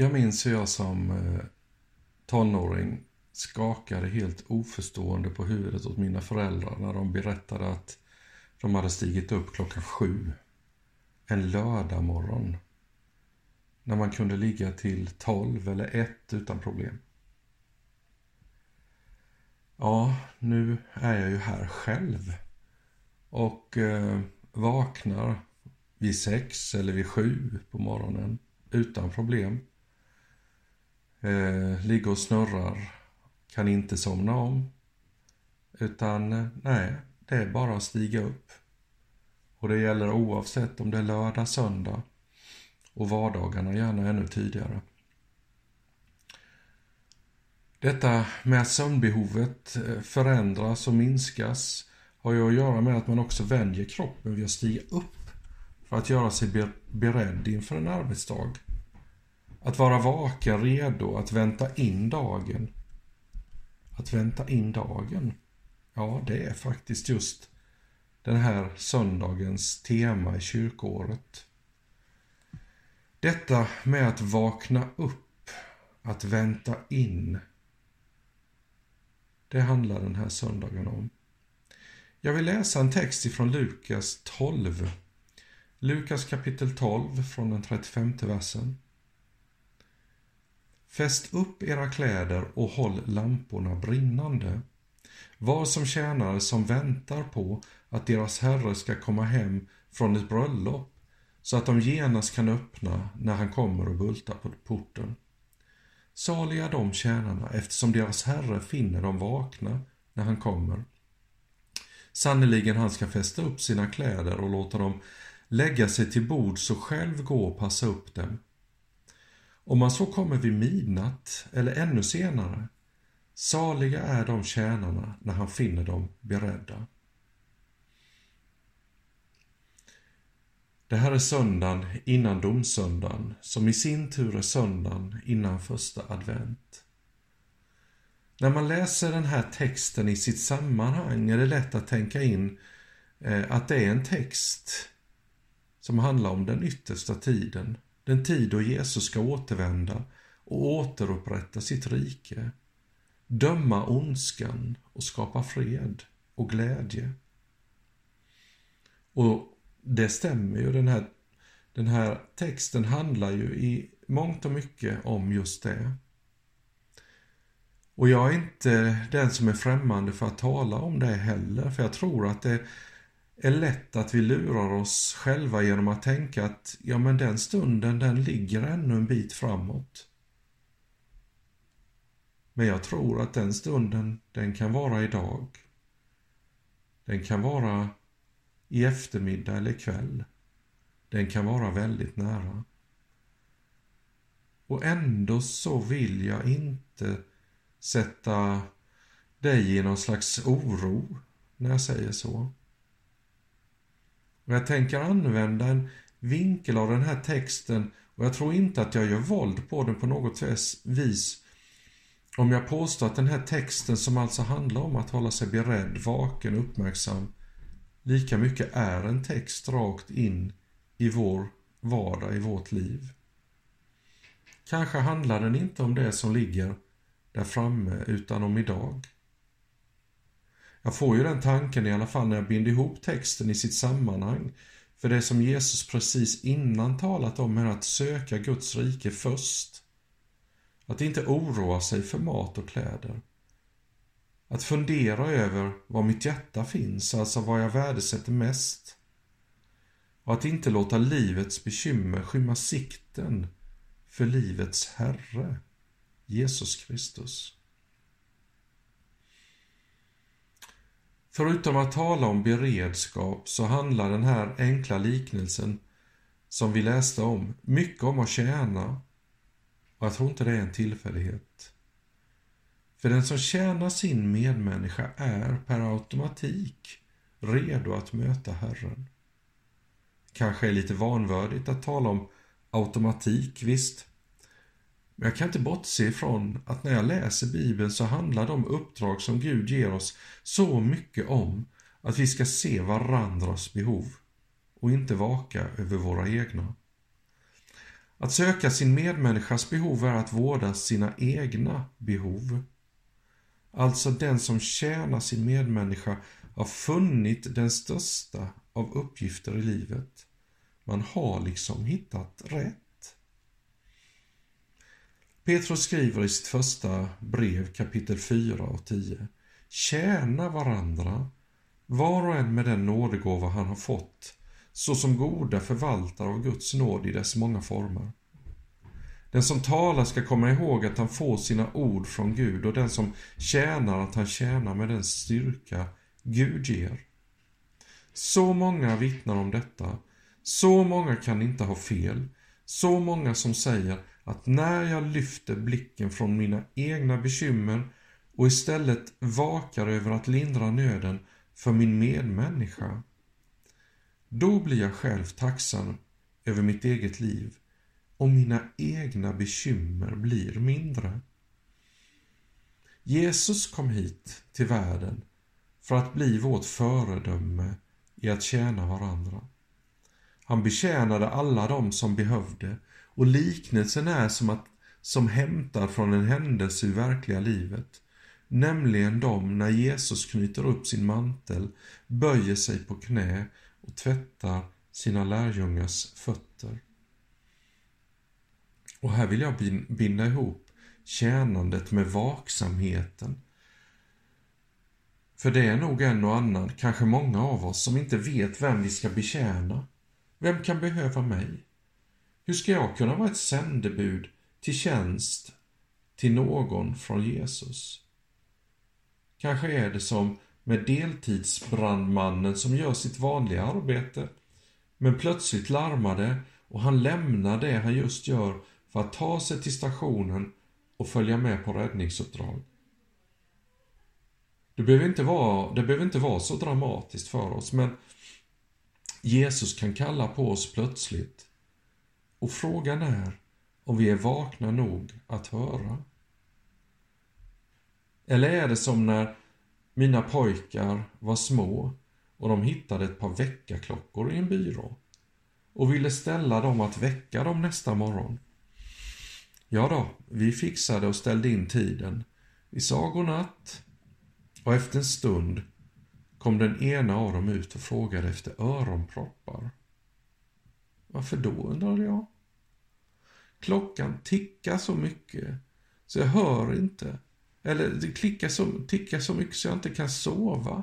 Jag minns hur jag som eh, tonåring skakade helt oförstående på huvudet åt mina föräldrar när de berättade att de hade stigit upp klockan sju en lördagmorgon när man kunde ligga till tolv eller ett utan problem. Ja, nu är jag ju här själv och eh, vaknar vid sex eller vid sju på morgonen utan problem. Eh, ligger och snurrar, kan inte somna om. Utan eh, nej, det är bara att stiga upp. Och det gäller oavsett om det är lördag, söndag och vardagarna gärna ännu tidigare. Detta med att sömnbehovet eh, förändras och minskas har ju att göra med att man också vänjer kroppen vid att stiga upp för att göra sig beredd inför en arbetsdag. Att vara vaken, redo att vänta in dagen. Att vänta in dagen. Ja, det är faktiskt just den här söndagens tema i kyrkåret. Detta med att vakna upp, att vänta in. Det handlar den här söndagen om. Jag vill läsa en text ifrån Lukas 12. Lukas kapitel 12 från den 35 versen. Fäst upp era kläder och håll lamporna brinnande. Var som tjänare som väntar på att deras herre ska komma hem från ett bröllop så att de genast kan öppna när han kommer och bultar på porten. Saliga de tjänarna eftersom deras herre finner dem vakna när han kommer. Sannerligen han ska fästa upp sina kläder och låta dem lägga sig till bords och själv gå och passa upp dem. Om man så kommer vid midnatt eller ännu senare, saliga är de tjänarna när han finner dem beredda. Det här är söndagen innan domsöndagen, som i sin tur är söndagen innan första advent. När man läser den här texten i sitt sammanhang är det lätt att tänka in eh, att det är en text som handlar om den yttersta tiden, den tid då Jesus ska återvända och återupprätta sitt rike, döma ondskan och skapa fred och glädje. Och det stämmer ju. Den här, den här texten handlar ju i mångt och mycket om just det. Och jag är inte den som är främmande för att tala om det heller, för jag tror att det är lätt att vi lurar oss själva genom att tänka att ja men den stunden den ligger ännu en bit framåt. Men jag tror att den stunden den kan vara idag. Den kan vara i eftermiddag eller kväll. Den kan vara väldigt nära. Och ändå så vill jag inte sätta dig i någon slags oro när jag säger så. Och jag tänker använda en vinkel av den här texten och jag tror inte att jag gör våld på den på något vis om jag påstår att den här texten som alltså handlar om att hålla sig beredd, vaken, uppmärksam lika mycket är en text rakt in i vår vardag, i vårt liv. Kanske handlar den inte om det som ligger där framme utan om idag. Jag får ju den tanken i alla fall när jag binder ihop texten i sitt sammanhang. För det som Jesus precis innan talat om är att söka Guds rike först. Att inte oroa sig för mat och kläder. Att fundera över var mitt hjärta finns, alltså vad jag värdesätter mest. Och att inte låta livets bekymmer skymma sikten för livets Herre, Jesus Kristus. Förutom att tala om beredskap så handlar den här enkla liknelsen som vi läste om mycket om att tjäna och jag tror inte det är en tillfällighet. För den som tjänar sin medmänniska är per automatik redo att möta Herren. Kanske är lite vanvördigt att tala om automatik, visst. Men jag kan inte bortse ifrån att när jag läser Bibeln så handlar de uppdrag som Gud ger oss så mycket om att vi ska se varandras behov och inte vaka över våra egna. Att söka sin medmänniskas behov är att vårda sina egna behov. Alltså den som tjänar sin medmänniska har funnit den största av uppgifter i livet. Man har liksom hittat rätt. Petrus skriver i sitt första brev kapitel 4 och 10. Tjäna varandra, var och en med den nådegåva han har fått, såsom goda förvaltare av Guds nåd i dess många former. Den som talar ska komma ihåg att han får sina ord från Gud och den som tjänar att han tjänar med den styrka Gud ger. Så många vittnar om detta. Så många kan inte ha fel. Så många som säger att när jag lyfter blicken från mina egna bekymmer och istället vakar över att lindra nöden för min medmänniska, då blir jag själv tacksam över mitt eget liv och mina egna bekymmer blir mindre. Jesus kom hit till världen för att bli vårt föredöme i att tjäna varandra. Han betjänade alla dem som behövde och liknelsen är som att som hämtar från en händelse i verkliga livet, nämligen de när Jesus knyter upp sin mantel, böjer sig på knä och tvättar sina lärjungars fötter. Och här vill jag binda ihop tjänandet med vaksamheten. För det är nog en och annan, kanske många av oss, som inte vet vem vi ska betjäna. Vem kan behöva mig? Hur ska jag kunna vara ett sändebud till tjänst till någon från Jesus? Kanske är det som med deltidsbrandmannen som gör sitt vanliga arbete, men plötsligt larmar det och han lämnar det han just gör för att ta sig till stationen och följa med på räddningsuppdrag. Det behöver inte vara, det behöver inte vara så dramatiskt för oss, men Jesus kan kalla på oss plötsligt. Och frågan är om vi är vakna nog att höra. Eller är det som när mina pojkar var små och de hittade ett par väckarklockor i en byrå och ville ställa dem att väcka dem nästa morgon. Ja då, vi fixade och ställde in tiden. Vi sa godnatt och efter en stund kom den ena av dem ut och frågade efter öronproppar. Varför då, undrade jag. Klockan tickar så mycket så jag hör inte. Eller det klickar så, tickar så mycket så jag inte kan sova,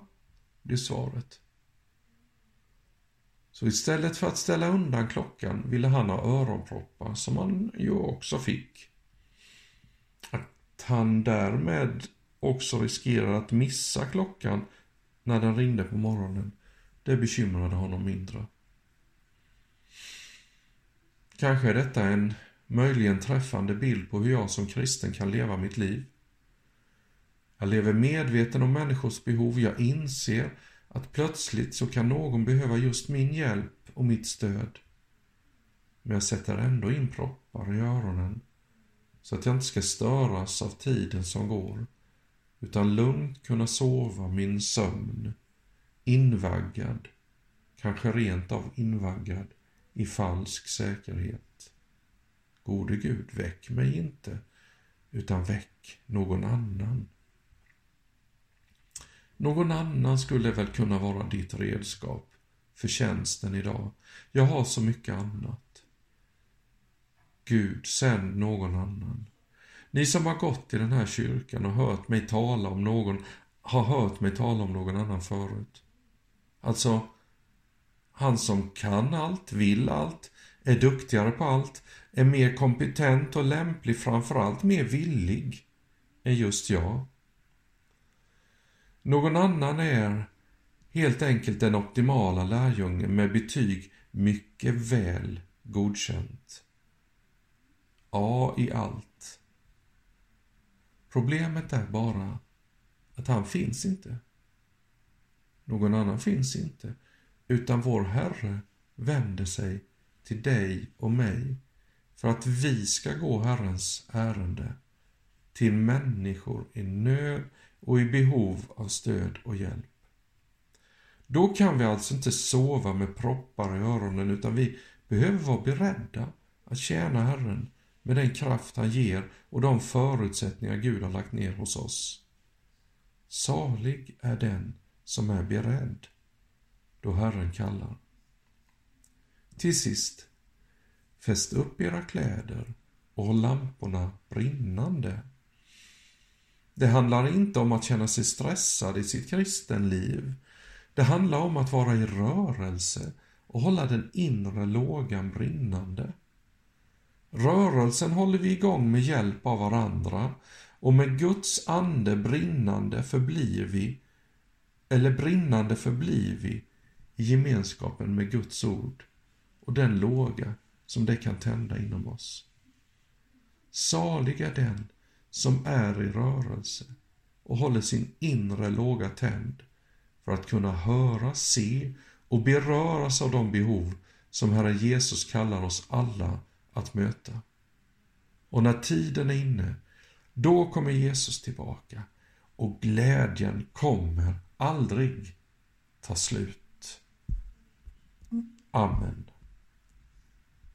blev svaret. Så istället för att ställa undan klockan ville han ha öronproppar som han ju också fick. Att han därmed också riskerar att missa klockan när den ringde på morgonen, det bekymrade honom mindre. Kanske är detta en möjligen träffande bild på hur jag som kristen kan leva mitt liv. Jag lever medveten om människors behov, jag inser att plötsligt så kan någon behöva just min hjälp och mitt stöd. Men jag sätter ändå in proppar i öronen så att jag inte ska störas av tiden som går utan lugnt kunna sova min sömn, invaggad, kanske rent av invaggad i falsk säkerhet. Gode Gud, väck mig inte, utan väck någon annan. Någon annan skulle väl kunna vara ditt redskap för tjänsten idag. Jag har så mycket annat. Gud, sänd någon annan. Ni som har gått i den här kyrkan och hört mig tala om någon, har hört mig tala om någon annan förut. Alltså, han som kan allt, vill allt, är duktigare på allt, är mer kompetent och lämplig, framförallt mer villig, än just jag. Någon annan är helt enkelt den optimala lärjungen med betyg mycket väl godkänt. A i allt. Problemet är bara att han finns inte. Någon annan finns inte, utan vår Herre vänder sig till dig och mig för att vi ska gå Herrens ärende till människor i nöd och i behov av stöd och hjälp. Då kan vi alltså inte sova med proppar i öronen utan vi behöver vara beredda att tjäna Herren med den kraft han ger och de förutsättningar Gud har lagt ner hos oss. Salig är den som är beredd då Herren kallar. Till sist, fäst upp era kläder och håll lamporna brinnande. Det handlar inte om att känna sig stressad i sitt kristenliv. Det handlar om att vara i rörelse och hålla den inre lågan brinnande. Rörelsen håller vi igång med hjälp av varandra och med Guds ande brinnande förblir vi, eller brinnande förblir vi, i gemenskapen med Guds ord och den låga som det kan tända inom oss. Salig är den som är i rörelse och håller sin inre låga tänd för att kunna höra, se och beröras av de behov som Herre Jesus kallar oss alla att möta. Och när tiden är inne, då kommer Jesus tillbaka och glädjen kommer aldrig ta slut. Amen.